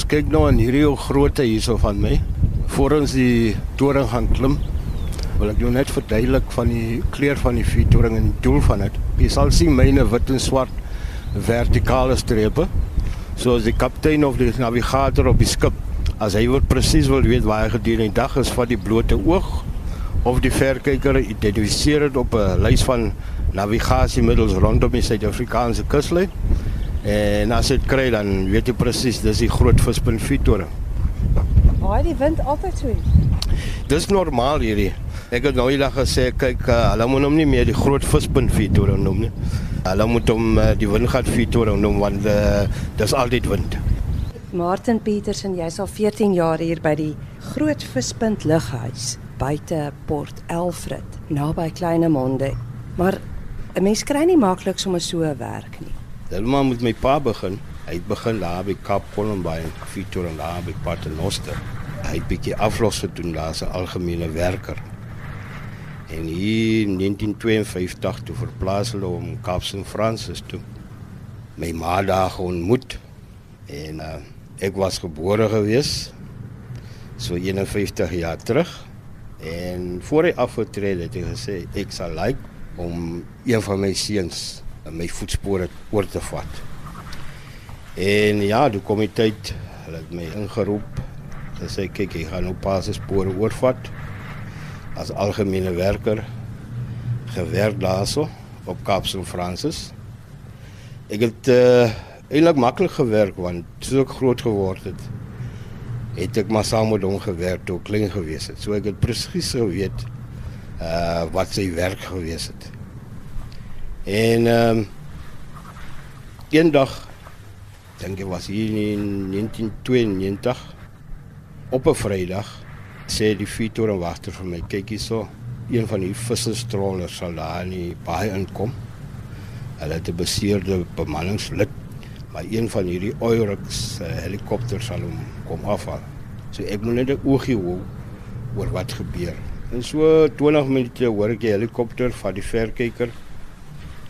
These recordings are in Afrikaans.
Ons kyk nou aan hierdie ou grootte hierso van my. Voor ons die toring gaan klim, wil ek jou net verduidelik van die kleur van die vuurtoring en die doel van dit. Jy sal sien myne wit en swart vertikale strepe. Soos die kaptein of die navigator op die skip, as hy wil presies wil weet waar hy gedurende die dag is, vat die blote oog of die verkyker identifiseer dit op 'n lys van navigasiemiddels rondom die Suid-Afrikaanse kuslyn. En as dit kry dan weet jy presies dis die groot vispunt Vitoring. Waar die wind altyd so. Dis normaal hierdie. Ek het nou eendag gesê kyk, uh, hulle moet hom nie meer die groot vispunt Vitoring noem nie. Hulle moet hom uh, die windgat Vitoring noem want uh, dis altyd wind. Martin Petersen, jy's al 14 jaar hier by die Groot Vispunt Lughuis buite Port Elfrid, naby Kleinemonde. Maar 'n mens kry nie maklik sommer so 'n werk nie. Helemaal moet my pa begin. Hy het begin daar by Kaap Columbine, Victor en daar by Paternoster. Hy het bietjie aflosse doen daar as 'n algemene werker. En hier in 1952 toe verplaas hulle hom Kaap St. Francis toe. My ma daar ontmoet en uh, ek was gebore gewees so 51 jaar terug. En voor hy afgetree het, het hy gesê ek sal like om een van my seuns my voetspore oor te vat. En ja, toe kom die tyd, hulle het my ingeroep. Hulle sê kyk, jy gaan nou pas se spore oorvat as algemene werker gewerk daarso op Kaapse Francis. Ek het uh, eintlik maklik gewerk want toe ek groot geword het, het ek maar saam met hom gewerk toe klein gewees het. So ek het presies geweet uh wat sy werk gewees het. En ehm um, eendag dink ek was hier in 1992 op 'n Vrydag sê die fietsroer wagter vir my kyk hierso een van die visserstrollers sal daar in die baai inkom. Hulle het 'n beseerde bemanningslid, maar een van hierdie Oryx uh, helikopters sal hom kom afhaal. So ek moet net 'n oogie hou oor wat gebeur. En so 20 minute hoor ek die helikopter van die verkyker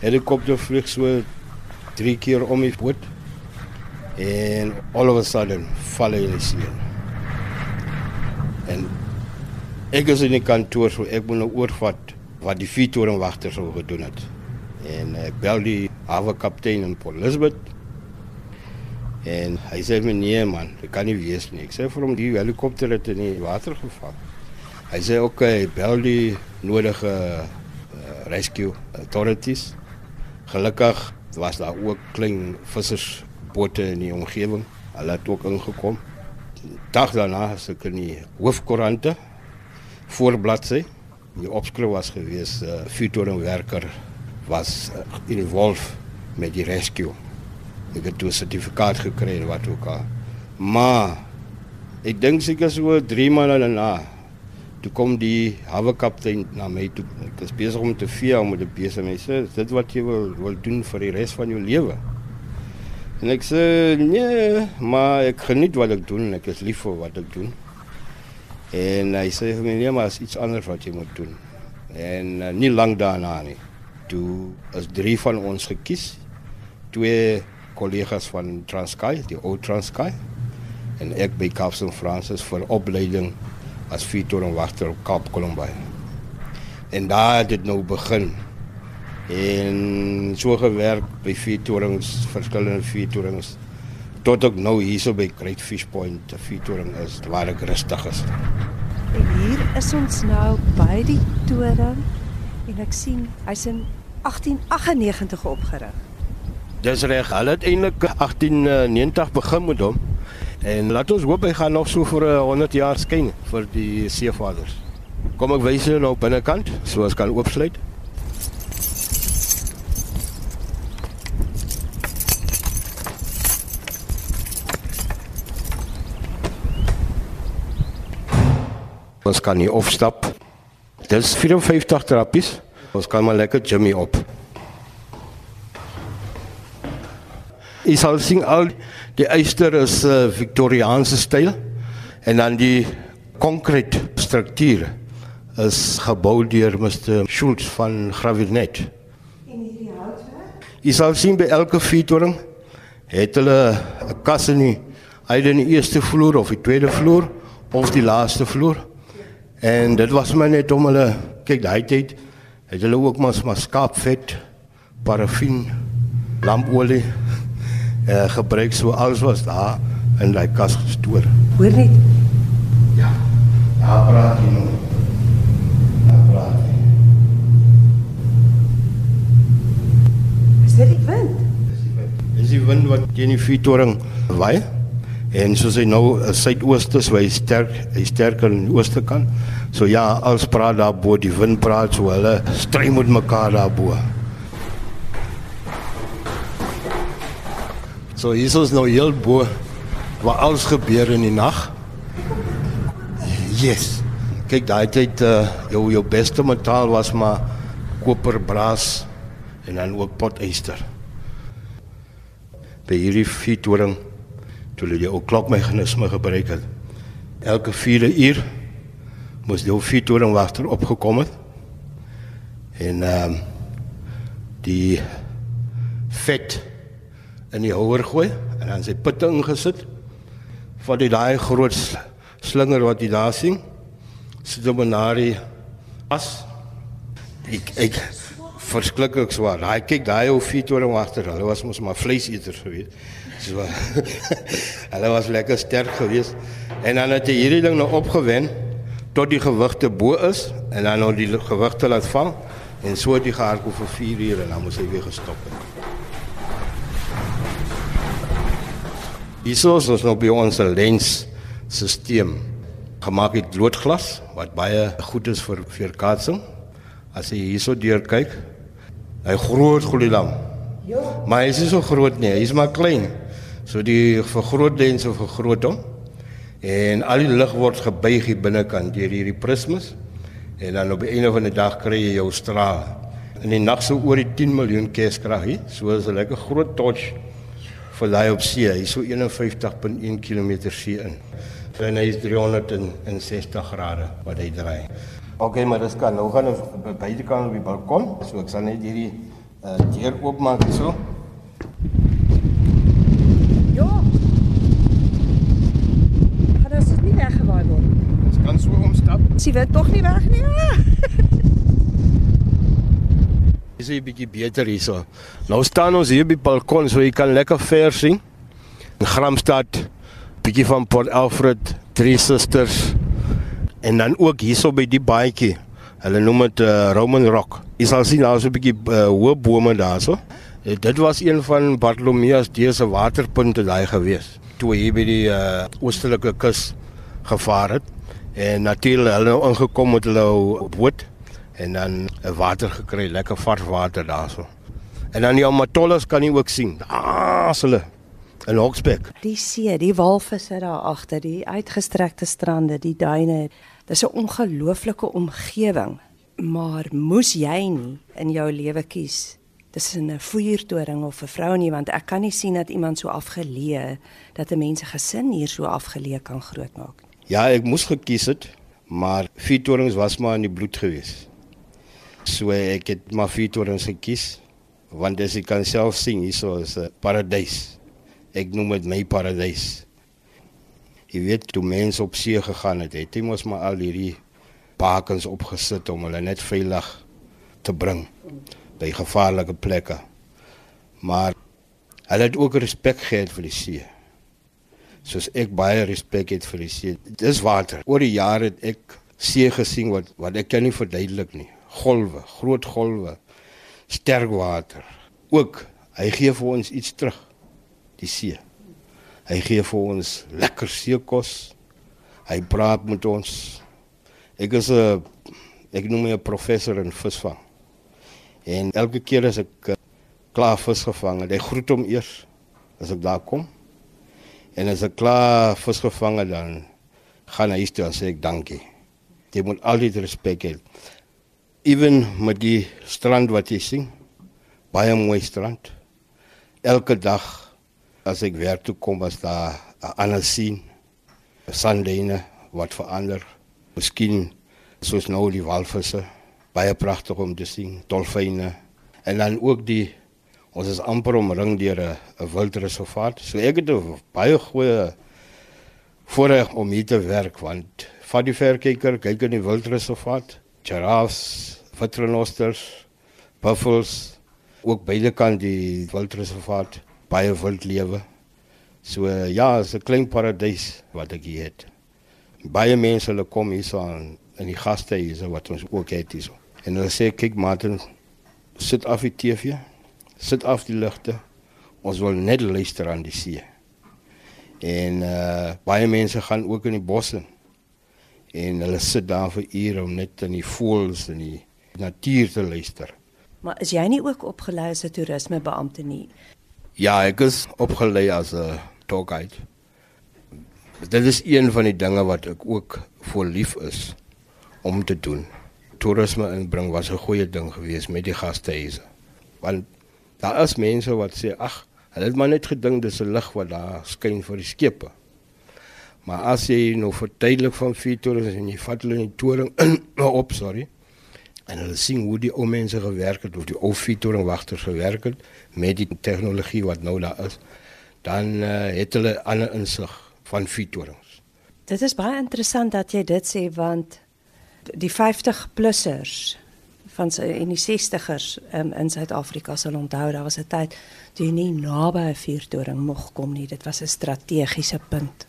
helikopter vlieg so drie keer om die boot en all of a sudden val hy in die see. En ek is in die kantoor so ek moet nou oorvat wat die vuurtorenwagter sou gedoen het. En ek bel die hawe kaptein in Port Elizabeth. En hy sê my nee man, dit kan nie wees nie. Ek sê vir hom die helikopter het in die water geval. Hy sê oké, okay, bel die nodige uh, rescue authorities. Gelukkig was daar ook klein vissersbote in die omgewing. Hulle het ook ingekom. Dag daarna het ek in die hoofkoerante voorbladsy die opskrif was gewees uh, vuurtorenwerker was uh, involved met die rescue. Ek het 'n sertifikaat gekry wat ook al. Maar ek dink seker so 3 maande daarna toe kom die hawe kaptein na my toe. Ek is besig om te vee om te besig met sê dit wat jy wil wil doen vir die res van jou lewe. En ek sê nee, maar ek geniet wat ek doen. Ek is lief vir wat ek doen. En hy sê vir my nee, maar is iets anders wat jy moet doen. En uh, nie lank daarna nie. Toe is drie van ons gekies. Twee kollegas van Transkei, die ou Transkei. En ek by Kaapstad Francis vir opleiding as vuurtorenwagter op Kaap Columbine. En daar het dit nou begin. En so gewerk by vuurtorens, verskillende vuurtorens tot ek nou hierso by Great Fish Point, 'n vuurtoring is waar ek rustig is. En hier is ons nou by die toring en ek sien hy's in 1898 opgerig. Dis reg, hulle het eintlik 1890 begin met hom. En laat ons hoop hy gaan nog so vir 100 jaar skyn vir die seevaders. Kom ek wys jou nou binnekant, so as kan oopsluit. Ons kan hier opstap. Dis 54 trappies. Ons kan maar lekker Jimmy op. Jy sal sien al die eyster is uh, Victoriaanse styl en dan die konkrete struktuur is gebou deur Mr. Schultz van Gravinet. En hierdie houtwerk? Jy sal sien by elke vuurtoring het hulle 'n kas in die uit in die eerste vloer of die tweede vloer of die laaste vloer. En dit was my net om hulle kyk daai tyd het hulle ook maar maar skaapvet, parafin, lampolie eh gebruik so alles was daar in daai kas gestoor. Hoor net. Ja. Ja, praat jy nou. Ja, praat. jy. Is dit die wind? Dis die wind wat teen die vuurtoring waai. En soos hy nou eh, suidooste, so hy sterk, hy sterker in die ooste kant. So ja, als praat daar bo, die wind praat so hulle stry met mekaar daar bo. So hier is nou heel bo waar alles gebeur in die nag. Yes. Kyk, daai tyd uh, jou jou beste metaal was maar koper, braas en dan ook potyster. By hierdie vuurtoring toe hulle die ou klokmeganisme gebruik het. Elke 4 uur moes die ou vuurtoring wagter opgekom het. En ehm um, die vet in die houer gooi en dan sy putte ingesit van die daai groot sl- slinger wat jy daar sien. Sit hom na die as ek ek verskriklik swaar. Daai kyk daai ou vuurtoring agter. Hulle was mos maar vleiseters geweest. So hulle was lekker sterk geweest. En dan het jy hierdie ding nou opgewen tot die gewigte bo is en dan nou die gewigte laat vang en so het die gehardloop vir 4 ure en dan moes hy weer gestop het. Hierso is ons nou by ons lens stelsel gemaak het loodglas wat baie goed is vir veerkaatsing. As jy hierso deur kyk, hy groot golilam. Ja. Maar hy is nie so groot nie, hy is maar klein. So die vergroot lens of vergroot hom. En al die lig word gebuig hier binnekant deur hierdie prismes. En dan op die einde van die dag kry jy jou straal. In die nag sou oor die 10 miljoen kerskrag hier. So is 'n lekker groot torch daai op see. Hy is so 51.1 km see in. En hy is 360 grade wat hy draai. OK, maar dis kan. Nou gaan ons by beide kante op die balkon. So ek sal net hierdie uh, deur oopmaak so. Ja. Gaan dit nie weggewaai word. Ons kan so omstap. Sien dit tog nie weg nie. Ah. Dis 'n bietjie beter hierso. Nou staan ons hier by balkon so jy kan lekker ver sien. In Gramstad, bietjie van Port Alfred, Drie Susters en dan ook hierso by die baadjie. Hulle noem dit uh, Roman Rock. Jy sal sien daar's 'n bietjie uh, hoë bome daarso. Uh, dit was een van Bartolomeus D se waterpunte daai gewees. Toe hy by die uh, oostelike kus gevaar het en natuurlik hulle ingekom met hulle boot en dan 'n water gekry, lekker vars water daarso. En dan die amatolles kan jy ook sien. Daar's hulle in Hogsback. Die see, die walvisse daar agter, die uitgestrekte strande, die duine. Dis 'n ongelooflike omgewing. Maar moes jy nie in jou lewe kies tussen 'n vuurtoring of 'n vrou nie want ek kan nie sien dat iemand so afgeleë dat 'n mens se gesin hier so afgeleë kan grootmaak. Ja, ek moes gekies het, maar vuurtorings was maar in die bloed gewees. So ek het maar vuurtorings gekies want as jy kan self sien hierso is 'n paradys. Ek noem dit my paradys. Jy weet toe mense op see gegaan het, het jy mos maar al hierdie bakens opgesit om hulle net veilig te bring by gevaarlike plekke. Maar hulle het ook respek gehad vir die see soos ek baie respek het vir die see. Dis water. Oor die jare het ek see gesien wat wat ek kan nie verduidelik nie. Golwe, groot golwe, sterk water. Ook hy gee vir ons iets terug. Die see. Hy gee vir ons lekker seekos. Hy praat met ons. Ek is 'n ek noem my 'n professor in visvang. En elke keer as ek uh, klaar vis gevang het, hy groet hom eers as ek daar kom. En as ek klaar vis gevang het dan gaan hy toe en sê ek dankie. Jy moet altyd respek hê. Ewen met die strand wat jy sien. Baie mooi strand. Elke dag as ek werk toe kom as daar 'n ander sien. Sandene wat verander. Miskien soos nou die walvisse. Baie pragtig om te sien. Dolfyne. En dan ook die Ons is amper omring deur 'n 'n wildreservaat. So ek het 'n baie goeie voorreg om hier te werk want vat die verkyker, kyk in die wildreservaat, giraffes, vitrenosters, buffels, ook beide kant die wildreservaat, baie wildlewe. So ja, is 'n klein paradys wat ek hier het. Baie mense hulle kom hier so aan in die gastehuise wat ons ook het hier so. En hulle sê kyk Martin, sit af die TV, sit af die ligte. Ons wil net luister aan die see. En uh baie mense gaan ook in die bosse. En hulle sit daar vir ure om net in die voëls en die natuur te luister. Maar is jy nie ook opgelei as 'n toerismebeampte nie? Ja, ek is opgelei as 'n tour guide. Dit is een van die dinge wat ek ook voor lief is om te doen. Toerisme inbring was 'n goeie ding geweest met die gastehuise. Want daar is mense wat sê ag, hulle het maar net gedink dis 'n lig wat daar skyn vir die skepe. Maar as jy nou verduidelik van vier torens en jy vat hulle in die toring in op, sorry. En hulle sien hoe die ou mense gewerk het of die ou vier toring wagters gewerk het met die tegnologie wat nou daar is, dan uh, het hulle ander insig van vier torings. Dit is baie interessant dat jy dit sê want die 50 plussers van in die 60ers um, in Suid-Afrika sal onthou daar was 'n tyd toe jy nie naby 'n vuurtoring mocht kom nie dit was 'n strategiese punt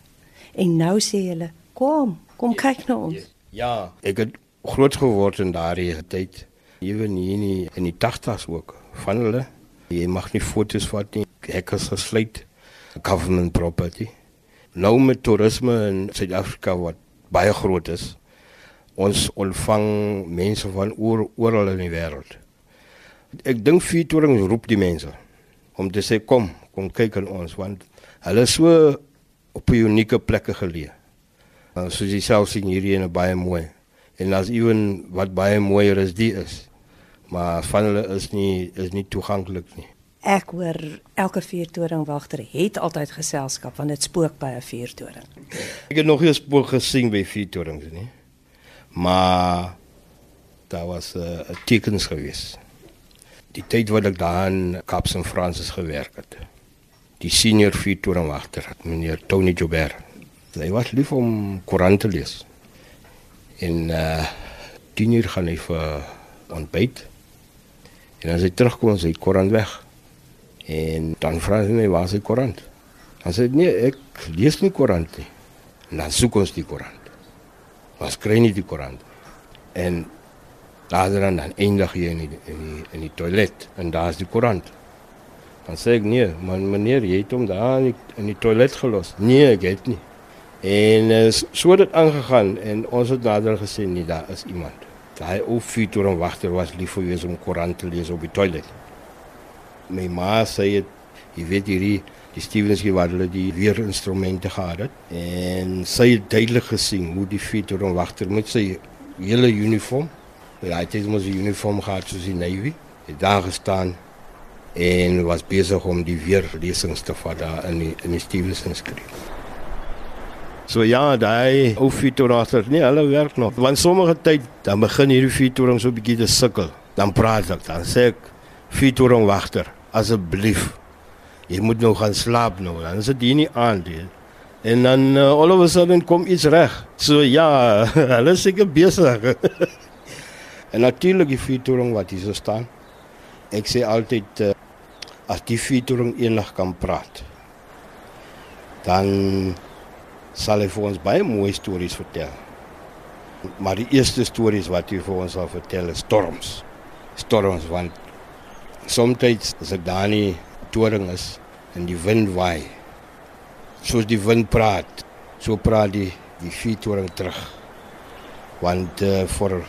en nou sê hulle kom kom kyk na ons. ja ek het groot geword in daardie tyd. Ewen hier nie in die 80s ook van hulle. Jy mag nie foto's vat nie. Hekkers gesluit government property. Nou met toerisme in Suid-Afrika wat baie groot is ons ontvang mense van oor oral in die wêreld. Ek dink Vuurtoring roep die mense om te sê kom, kom kyk aan ons want hulle is so op 'n unieke plekke geleë. Uh, soos jy self sien hierdie ene baie mooi. En as ewen wat baie mooier is die is. Maar van hulle is nie is nie toeganklik nie. Ek hoor elke vuurtoring wagter het altyd geselskap want dit spook by 'n vuurtoring. Ek het nog nie 'n spook gesien by vuurtorings nie maar daar was 'n uh, tekens gewees. Die tyd wat ek daar in Kaapse en Fransis gewerk het. Die senior vuurtorenwagter, meneer Tony Joubert. Hy was lief om koerant te lees. En uh tien uur gaan hy vir ontbyt. En as hy terugkom, sy koerant weg. En dan vra hy my waar is die koerant? Dan sê hy nee, ek lees nie koerant nie. En dan soek ons die koerant was kry nie die koerant. En later dan eindig jy in die, in die in die toilet en daar's die koerant. Dan sê ek nee, man meneer, jy het hom daar in die, in die toilet gelos. Nee, ek het nie. En uh, so het dit aangegaan en ons het nader gesien nie daar is iemand. Daai ou fietsor en wagter was lief vir wees om koerant te lees op die toilet. My ma sê jy weet hierdie die Stevens gewaar hulle die weer instrumente gehad het en sy het duidelik gesien hoe die fietsor en wagter met sy hele uniform ja dit is mos 'n uniform gehad soos die navy het daar gestaan en was besig om die weer lesings te vat daar in die in die Stevens skryf So ja, daai ou fietsor nee, hulle werk nog. Want sommige tyd dan begin hierdie fietsor so 'n bietjie te sukkel. Dan praat ek dan sê ek fietsor wagter, asseblief jy moet nou gaan slaap nou. Dan is dit hier nie aan die. En dan uh, all of a sudden kom iets reg. So ja, hulle is seker besig. en natuurlik die vuurtoring wat hier so staan. Ek sê altyd uh, as die vuurtoring eendag kan praat. Dan sal hy vir ons baie mooi stories vertel. Maar die eerste stories wat hy vir ons sal vertel is storms. Storms want soms as ek daar nie toring is en die wind waai. Soos die wind praat, so praat die die vuurtoring terug. Want uh, vir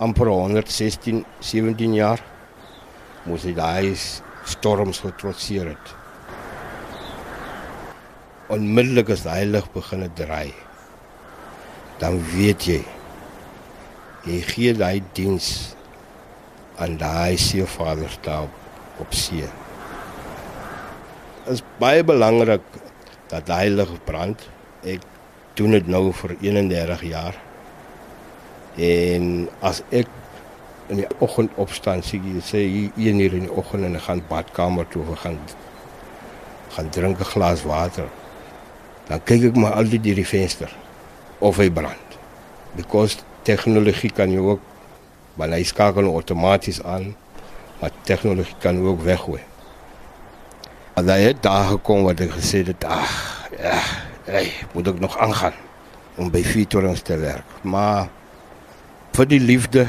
amper 116 17 jaar moes hy daai storms getrotseer het. Onmiddellik as daai lig begin draai, dan weet jy jy gee daai diens aan daai seevaders daar op see is baie belangrik dat hy lig brand. Ek doen dit nou vir 31 jaar. En as ek in die oggend opstaan, sê jy sê hier in die oggend en ek gaan badkamer toe, ek gaan gaan drink 'n glas water. Dan kyk ek maar altyd deur die venster of hy brand. Because tegnologie kan jy ook maar hy skakel outomaties aan. Maar tegnologie kan ook weggooi. En daai het daar gekom wat ek gesê het, ag, ja, hey, moet ek nog aangaan om by Fitorings te werk. Maar vir die liefde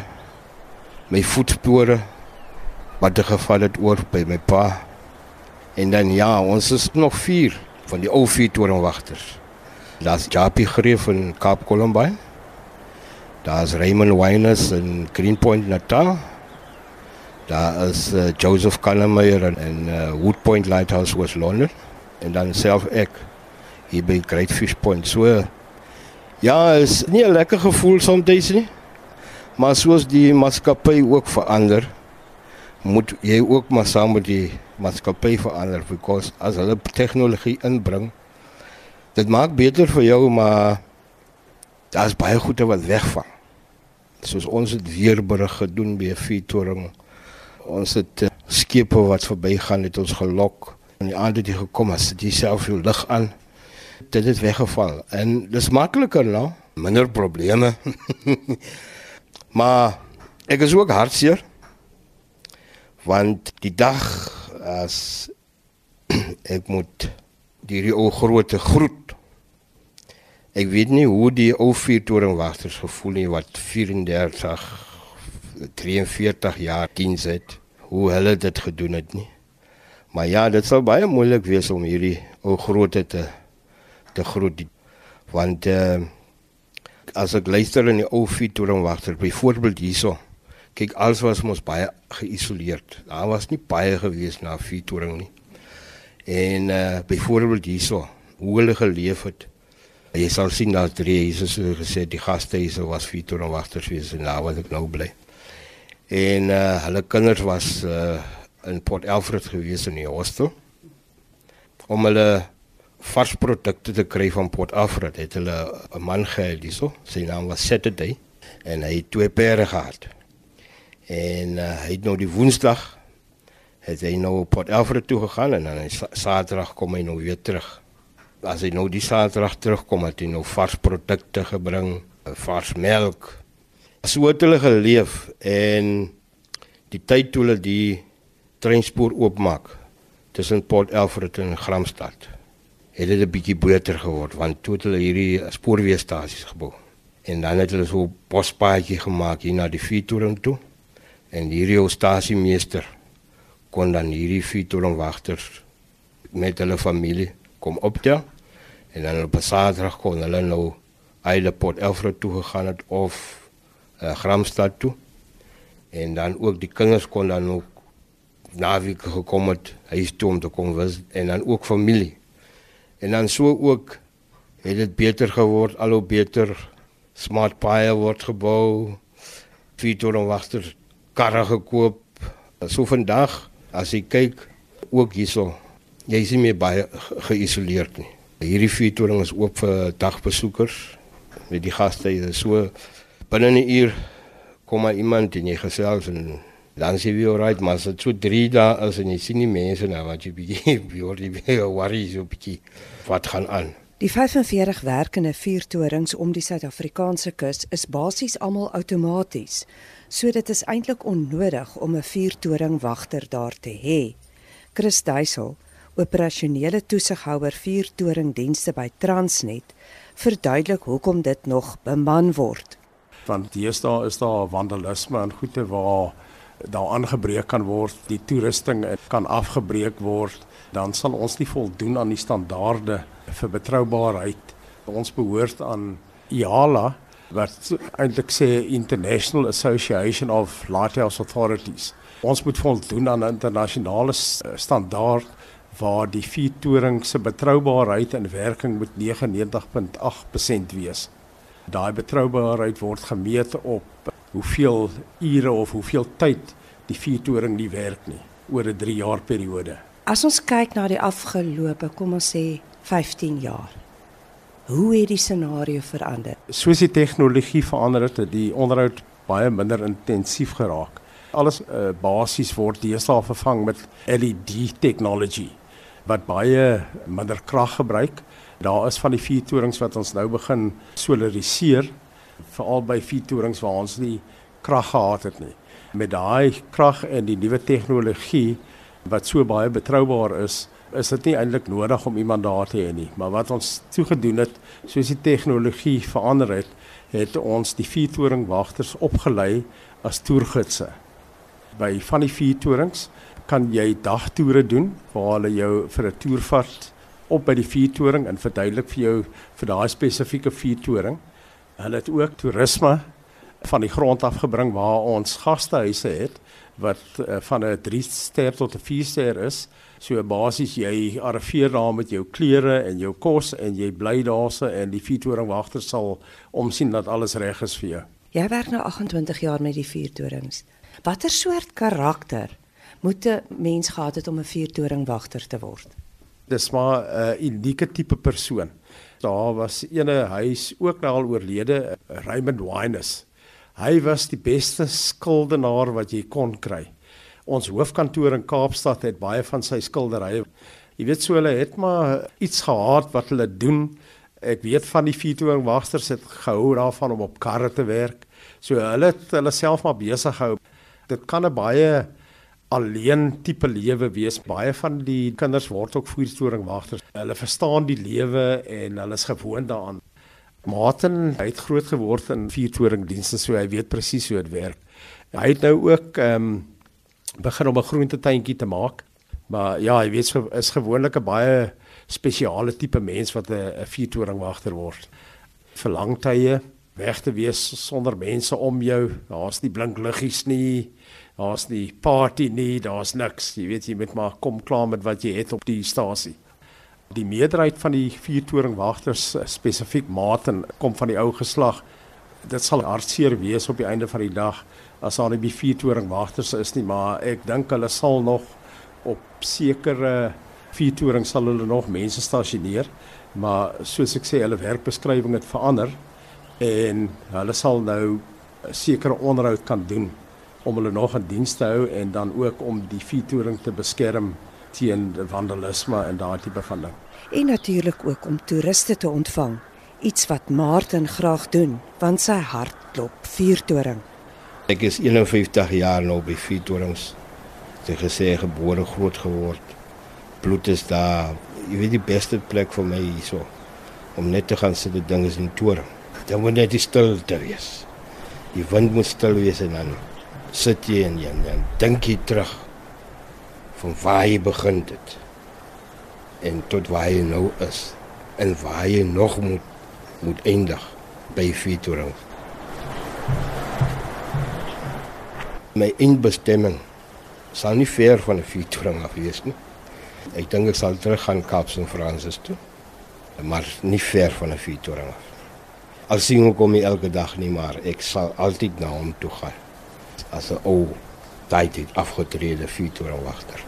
my voetspore wat er geval het oor by my pa. En dan ja, ons is nog vier van die ou vier torenwagters. Daar's Japie Greef in Kaap Columbine. Daar's Raymond Wyners in Greenpoint Natal. Daar is uh, Joseph Kannemeyer in, in uh, Woodpoint Lighthouse West London en dan self ek hier by Great Fish Point. So ja, is nie 'n lekker gevoel soms nie. Maar soos die maatskappy ook verander, moet jy ook maar saam met die maatskappy verander because as hulle tegnologie inbring, dit maak beter vir jou, maar daar's baie goede wat wegval. Soos ons het weer berig gedoen by 'n vuurtoring. Ons het uh, skepe wat verbygaan het ons gelok en die aand het jy gekom as jy self jou lig aan. Dit het weggeval en dis makliker nou, minder probleme. Maar ek is ook hartseer want die dag as ek moet die ou groot groet. Ek weet nie hoe die ou vuurtoringwagters gevoel nie wat 34 43 jaar diens het. Hoe hulle dit gedoen het nie. Maar ja, dit sal baie moeilik wees om hierdie ou groot te te groet want uh, as ek luister in die ou fietsering wagter byvoorbeeld hierso kyk alles was mos baie geïsoleerd. Daar was nie baie gewees na fietsering nie. En uh, byvoorbeeld hierso hoe hulle geleef het. Jy sal sien dat drie Jesus het gesê die gaste hier was fietsering wagters wees en daar wat ek nou bly. En uh, hulle kinders was uh, in Port Alfred gewees in die hostel om hulle vars produkte te kry van Port Alfred. Het hulle 'n man gehad hierso. Sy naam was Saturday en hy het twee pere gehad. En uh, hy het nou die Woensdag het hy nou Port Alfred toe gegaan en dan Saterdag kom hy nou weer terug. As hy nou die Saterdag terugkom het hy nou vars produkte gebring, vars melk. So het hulle geleef en die tyd toe hulle die treinspoor oopmaak tussen Port Alfred en Gramstad het dit 'n bietjie beter geword want toe het hulle hierdie spoorweestasies gebou. En dan het hulle so pospaadjie gemaak hier na die vuurtoring toe. En hierdie stasiemeester kon dan hierdie vuurtoringwagters met hulle familie kom optel. En dan op Saterdag kon hulle nou uit Port Elfred toe gegaan het of uh, Gramstad toe. En dan ook die kinders kon dan ook naweek gekom het huis toe om te kom was en dan ook familie. En dan so ook het dit beter geword, al hoe beter smart paaie word gebou. Fietsor en wagter karre gekoop. So vandag as jy kyk ook hierso, jy sien meer baie geïsoleerd nie. Hierdie fietsoring is oop vir dagbesoekers met die gaste is so binne 'n uur kom maar iemand en jy gesels en dan sê jy alright maar so 3 dae as jy sien nie mense nou wat jy bietjie word jy worry so bietjie wat gaan aan. Die 45 werkende vuurtorings om die Suid-Afrikaanse kus is basies almal outomaties. So dit is eintlik onnodig om 'n vuurtoring wagter daar te hê. Chris Duisel, operasionele toesighouer vuurtoringdienste by Transnet, verduidelik hoekom dit nog beman word. Want deesdae is daar vandalisme en goede waar daar aangebreek kan word, die toerusting kan afgebreek word dan sal ons nie voldoen aan die standaarde vir betroubaarheid. Ons behoort aan IALA wat eintlik sê International Association of Lighthouse Authorities. Ons moet voldoen aan 'n internasionale standaard waar die vier toring se betroubaarheid en werking moet 99.8% wees. Daai betroubaarheid word gemeet op hoeveel ure of hoeveel tyd die vier toring nie werk nie oor 'n 3 jaar periode. As ons kyk na die afgelope, kom ons sê 15 jaar. Hoe het die scenario verander? Soos die tegnologie verander het, het die onderhoud baie minder intensief geraak. Alles uh, basies word deesdae vervang met LED technology. wat baie minder krag gebruik. Daar is van die vier torings wat ons nou begin solariseer veral by vier torings waar ons nie krag gehad het nie. Met daai krag en die nuwe tegnologie wat so baie betroubaar is, is dit nie eintlik nodig om iemand daar te hê nie, maar wat ons toegedoen het, soos die tegnologie verander het, het ons die vier toring wagters opgelei as toergidse. By van die vier torings kan jy dagtoere doen waar hulle jou vir 'n toer vat op by die vier toring en verduidelik vir jou vir daai spesifieke vier toring. Hulle het ook toerisme van die grond af gebring waar ons gastehuise het wat uh, van 'n 3 ster tot 'n 4 ster is. So basies jy arriveer daar met jou klere en jou kos en jy bly daarse en die viertoring wagter sal omsien dat alles reg is vir jou. Jy werk nou 28 jaar met die viertorings. Watter soort karakter moet 'n mens gehad het om 'n viertoring wagter te word? Dis maar 'n uh, unieke tipe persoon. Daar was ene huis ook nou al oorlede, Raymond Wyness. Hy was die beste skildenaar wat jy kon kry. Ons hoofkantoor in Kaapstad het baie van sy skilderye. Jy weet so hulle het maar iets gehad wat hulle doen. Ek weet van die viertoering wagters het gehou daarvan om op karre te werk. So hulle het hulle self maar besig gehou. Dit kan 'n baie alleen tipe lewe wees. Baie van die kinders word ook viertoering wagters. Hulle verstaan die lewe en hulle is gewoond daaraan. Martin het groot geword in viertoering dienste, so hy weet presies hoe dit werk. Hy het nou ook ehm um, begin om 'n groentetuintjie te maak. Maar ja, jy weet so is gewoonlik 'n baie spesiale tipe mens wat 'n viertoring wagter word. Vir lang tye weg te wees sonder mense om jou. Daar's nie blink liggies nie. Daar's nie party nie, daar's niks. Jy weet jy moet maar kom klaar met wat jy het op die stasie. Die meerderheid van die viertoring wagters spesifiek maten kom van die ou geslag. Dit sal hartseer wees op die einde van die dag as daar nie vier toring wagters is nie, maar ek dink hulle sal nog op sekere vier toring sal hulle nog mense stasioneer, maar soos ek sê hulle werkbeskrywing het verander en hulle sal nou sekere onderhoud kan doen om hulle nog in diens te hou en dan ook om die vier toring te beskerm teen vandalisme en daardie tipe van ding. En natuurlik ook om toeriste te ontvang, iets wat Martin graag doen, want sy hart klop vier toring. Ek is 51 jaar nou by. Ek het gesê gebore groot geword. Bloed is daar. Jy weet die beste plek vir my hierso om net te gaan sit die ding is in toring. Dan moet net stil te wees. Die wind moet stil wees en dan sit jy en jy dan dink jy terug van waar jy begin het en tot waar jy nou is en waar jy nog moet moet eindig by Vietorings. my eindbestemming sal nie ver van 'n viertoring af wees nie. Ek dink ek sal terug gaan Kaap se Fransis toe. Maar nie ver van 'n viertoring af. Al sien ek hom nie elke dag nie, maar ek sal altyd na hom toe gaan. As 'n ou tyd het afgetrede viertoring wagter.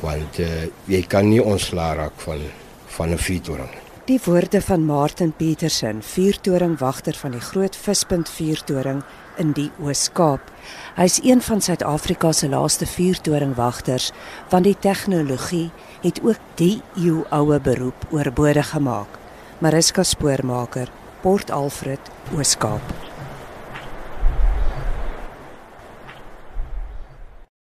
Want uh, jy kan nie ontslaa raak van van 'n viertoring. Die woorde van Martin Petersen, viertoring wagter van die Groot Vispunt viertoring in die Oos-Kaap. Hy's een van Suid-Afrika se laaste vuurtoringwagters, want die tegnologie het ook die eeuoue beroep oorbodig gemaak. Mariska Spoormaker, Port Alfred, Oos-Kaap.